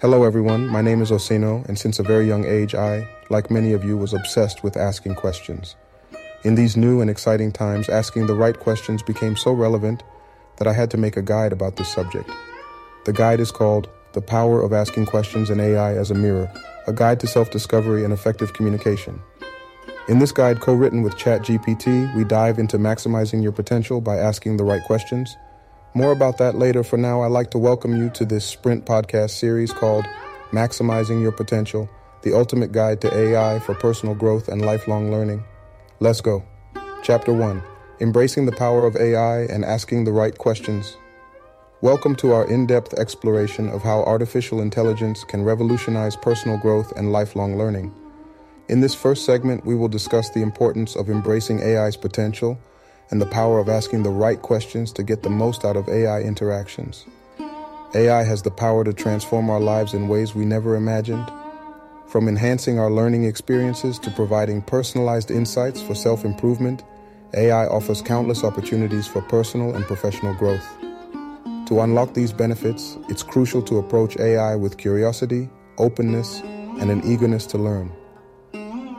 Hello, everyone. My name is Osino, and since a very young age, I, like many of you, was obsessed with asking questions. In these new and exciting times, asking the right questions became so relevant that I had to make a guide about this subject. The guide is called The Power of Asking Questions in AI as a Mirror, a guide to self discovery and effective communication. In this guide, co written with ChatGPT, we dive into maximizing your potential by asking the right questions. More about that later. For now, I'd like to welcome you to this Sprint podcast series called Maximizing Your Potential The Ultimate Guide to AI for Personal Growth and Lifelong Learning. Let's go. Chapter 1 Embracing the Power of AI and Asking the Right Questions. Welcome to our in depth exploration of how artificial intelligence can revolutionize personal growth and lifelong learning. In this first segment, we will discuss the importance of embracing AI's potential and the power of asking the right questions to get the most out of AI interactions. AI has the power to transform our lives in ways we never imagined. From enhancing our learning experiences to providing personalized insights for self improvement, AI offers countless opportunities for personal and professional growth. To unlock these benefits, it's crucial to approach AI with curiosity, openness, and an eagerness to learn.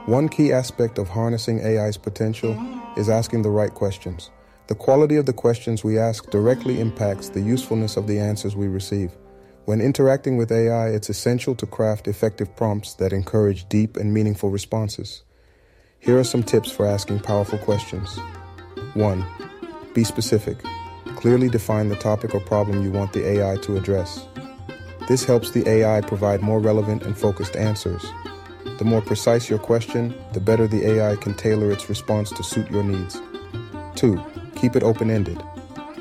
One key aspect of harnessing AI's potential is asking the right questions. The quality of the questions we ask directly impacts the usefulness of the answers we receive. When interacting with AI, it's essential to craft effective prompts that encourage deep and meaningful responses. Here are some tips for asking powerful questions. 1. Be specific. Clearly define the topic or problem you want the AI to address. This helps the AI provide more relevant and focused answers. The more precise your question, the better the AI can tailor its response to suit your needs. 2. Keep it open ended.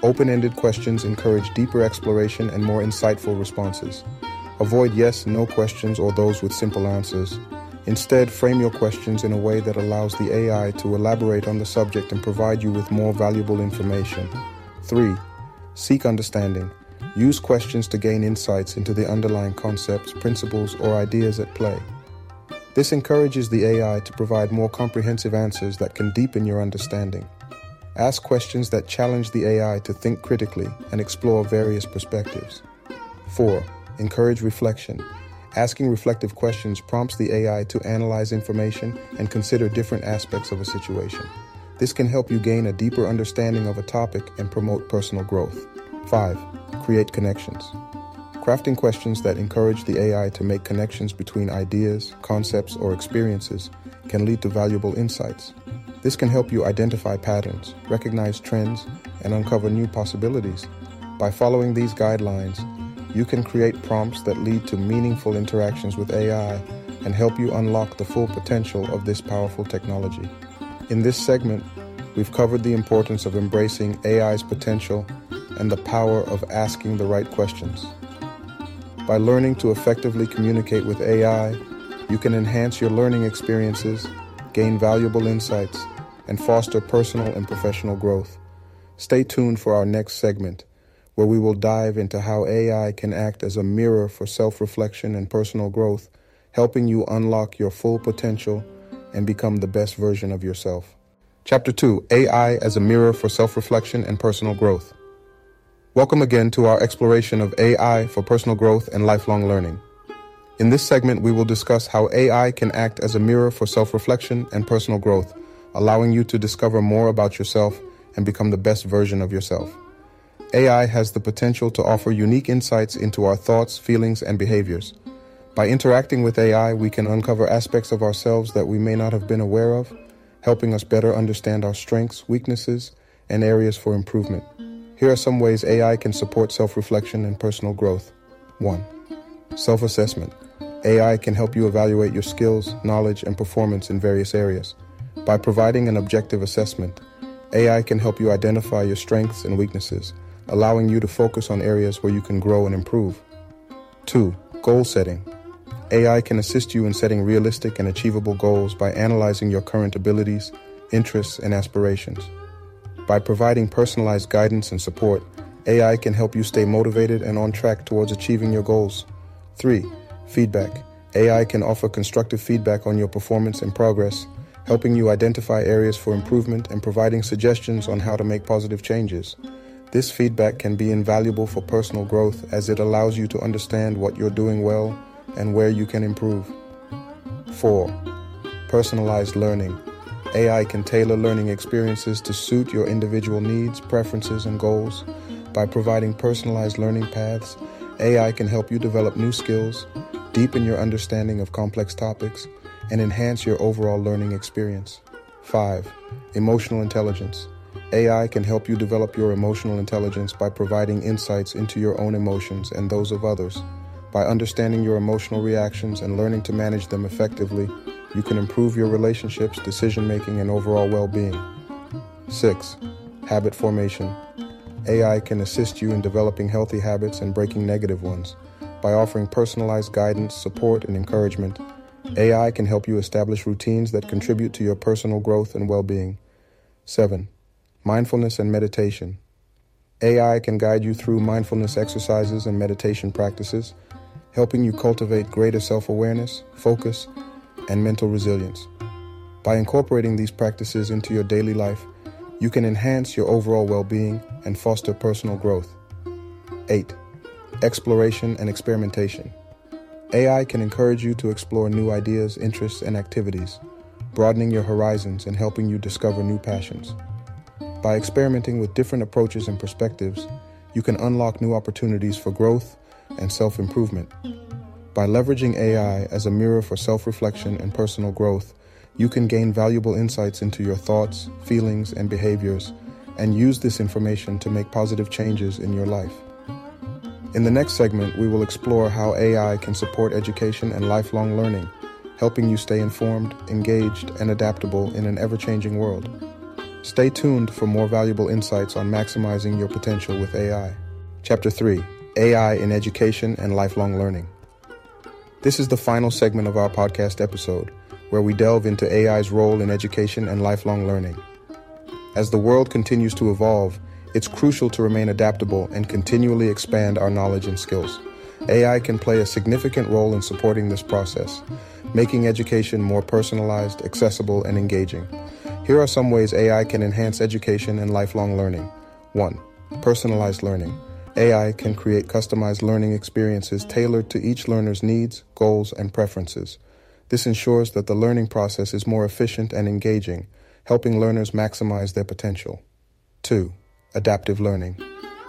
Open ended questions encourage deeper exploration and more insightful responses. Avoid yes no questions or those with simple answers. Instead, frame your questions in a way that allows the AI to elaborate on the subject and provide you with more valuable information. 3. Seek understanding. Use questions to gain insights into the underlying concepts, principles, or ideas at play. This encourages the AI to provide more comprehensive answers that can deepen your understanding. Ask questions that challenge the AI to think critically and explore various perspectives. 4. Encourage reflection. Asking reflective questions prompts the AI to analyze information and consider different aspects of a situation. This can help you gain a deeper understanding of a topic and promote personal growth. 5. Create connections. Crafting questions that encourage the AI to make connections between ideas, concepts, or experiences can lead to valuable insights. This can help you identify patterns, recognize trends, and uncover new possibilities. By following these guidelines, you can create prompts that lead to meaningful interactions with AI and help you unlock the full potential of this powerful technology. In this segment, we've covered the importance of embracing AI's potential and the power of asking the right questions. By learning to effectively communicate with AI, you can enhance your learning experiences, gain valuable insights, and foster personal and professional growth. Stay tuned for our next segment, where we will dive into how AI can act as a mirror for self reflection and personal growth, helping you unlock your full potential and become the best version of yourself. Chapter 2 AI as a Mirror for Self Reflection and Personal Growth. Welcome again to our exploration of AI for personal growth and lifelong learning. In this segment, we will discuss how AI can act as a mirror for self reflection and personal growth, allowing you to discover more about yourself and become the best version of yourself. AI has the potential to offer unique insights into our thoughts, feelings, and behaviors. By interacting with AI, we can uncover aspects of ourselves that we may not have been aware of, helping us better understand our strengths, weaknesses, and areas for improvement. Here are some ways AI can support self reflection and personal growth. 1. Self assessment. AI can help you evaluate your skills, knowledge, and performance in various areas. By providing an objective assessment, AI can help you identify your strengths and weaknesses, allowing you to focus on areas where you can grow and improve. 2. Goal setting. AI can assist you in setting realistic and achievable goals by analyzing your current abilities, interests, and aspirations. By providing personalized guidance and support, AI can help you stay motivated and on track towards achieving your goals. 3. Feedback. AI can offer constructive feedback on your performance and progress, helping you identify areas for improvement and providing suggestions on how to make positive changes. This feedback can be invaluable for personal growth as it allows you to understand what you're doing well and where you can improve. 4. Personalized learning. AI can tailor learning experiences to suit your individual needs, preferences, and goals. By providing personalized learning paths, AI can help you develop new skills, deepen your understanding of complex topics, and enhance your overall learning experience. 5. Emotional intelligence. AI can help you develop your emotional intelligence by providing insights into your own emotions and those of others. By understanding your emotional reactions and learning to manage them effectively, you can improve your relationships, decision making, and overall well being. 6. Habit formation. AI can assist you in developing healthy habits and breaking negative ones. By offering personalized guidance, support, and encouragement, AI can help you establish routines that contribute to your personal growth and well being. 7. Mindfulness and meditation. AI can guide you through mindfulness exercises and meditation practices, helping you cultivate greater self awareness, focus, and mental resilience. By incorporating these practices into your daily life, you can enhance your overall well being and foster personal growth. 8. Exploration and experimentation. AI can encourage you to explore new ideas, interests, and activities, broadening your horizons and helping you discover new passions. By experimenting with different approaches and perspectives, you can unlock new opportunities for growth and self improvement. By leveraging AI as a mirror for self reflection and personal growth, you can gain valuable insights into your thoughts, feelings, and behaviors, and use this information to make positive changes in your life. In the next segment, we will explore how AI can support education and lifelong learning, helping you stay informed, engaged, and adaptable in an ever changing world. Stay tuned for more valuable insights on maximizing your potential with AI. Chapter 3 AI in Education and Lifelong Learning. This is the final segment of our podcast episode, where we delve into AI's role in education and lifelong learning. As the world continues to evolve, it's crucial to remain adaptable and continually expand our knowledge and skills. AI can play a significant role in supporting this process, making education more personalized, accessible, and engaging. Here are some ways AI can enhance education and lifelong learning. 1. Personalized learning. AI can create customized learning experiences tailored to each learner's needs, goals, and preferences. This ensures that the learning process is more efficient and engaging, helping learners maximize their potential. 2. Adaptive learning.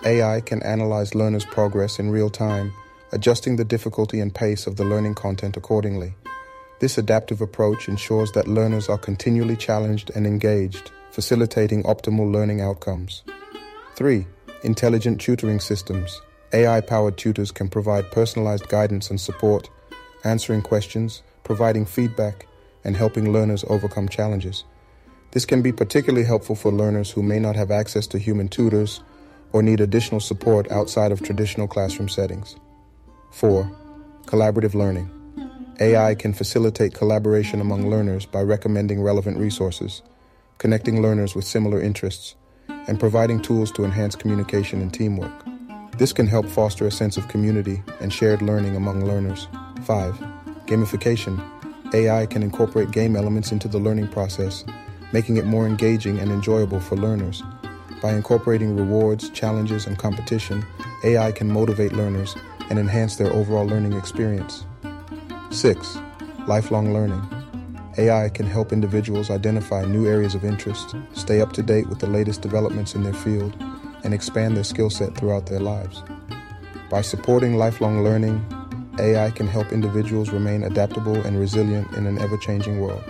AI can analyze learners' progress in real time, adjusting the difficulty and pace of the learning content accordingly. This adaptive approach ensures that learners are continually challenged and engaged, facilitating optimal learning outcomes. 3. Intelligent tutoring systems. AI powered tutors can provide personalized guidance and support, answering questions, providing feedback, and helping learners overcome challenges. This can be particularly helpful for learners who may not have access to human tutors or need additional support outside of traditional classroom settings. 4. Collaborative learning. AI can facilitate collaboration among learners by recommending relevant resources, connecting learners with similar interests, and providing tools to enhance communication and teamwork. This can help foster a sense of community and shared learning among learners. 5. Gamification. AI can incorporate game elements into the learning process, making it more engaging and enjoyable for learners. By incorporating rewards, challenges, and competition, AI can motivate learners and enhance their overall learning experience. 6. Lifelong learning. AI can help individuals identify new areas of interest, stay up to date with the latest developments in their field, and expand their skill set throughout their lives. By supporting lifelong learning, AI can help individuals remain adaptable and resilient in an ever changing world.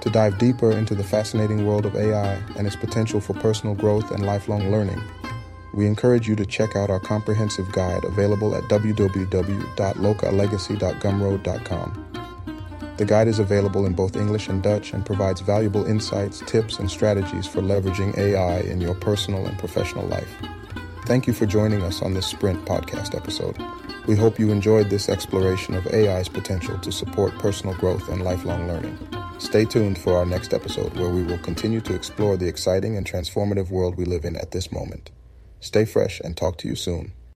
To dive deeper into the fascinating world of AI and its potential for personal growth and lifelong learning, we encourage you to check out our comprehensive guide available at www.lokaalegacy.gumroad.com. The guide is available in both English and Dutch and provides valuable insights, tips, and strategies for leveraging AI in your personal and professional life. Thank you for joining us on this Sprint podcast episode. We hope you enjoyed this exploration of AI's potential to support personal growth and lifelong learning. Stay tuned for our next episode where we will continue to explore the exciting and transformative world we live in at this moment. Stay fresh and talk to you soon.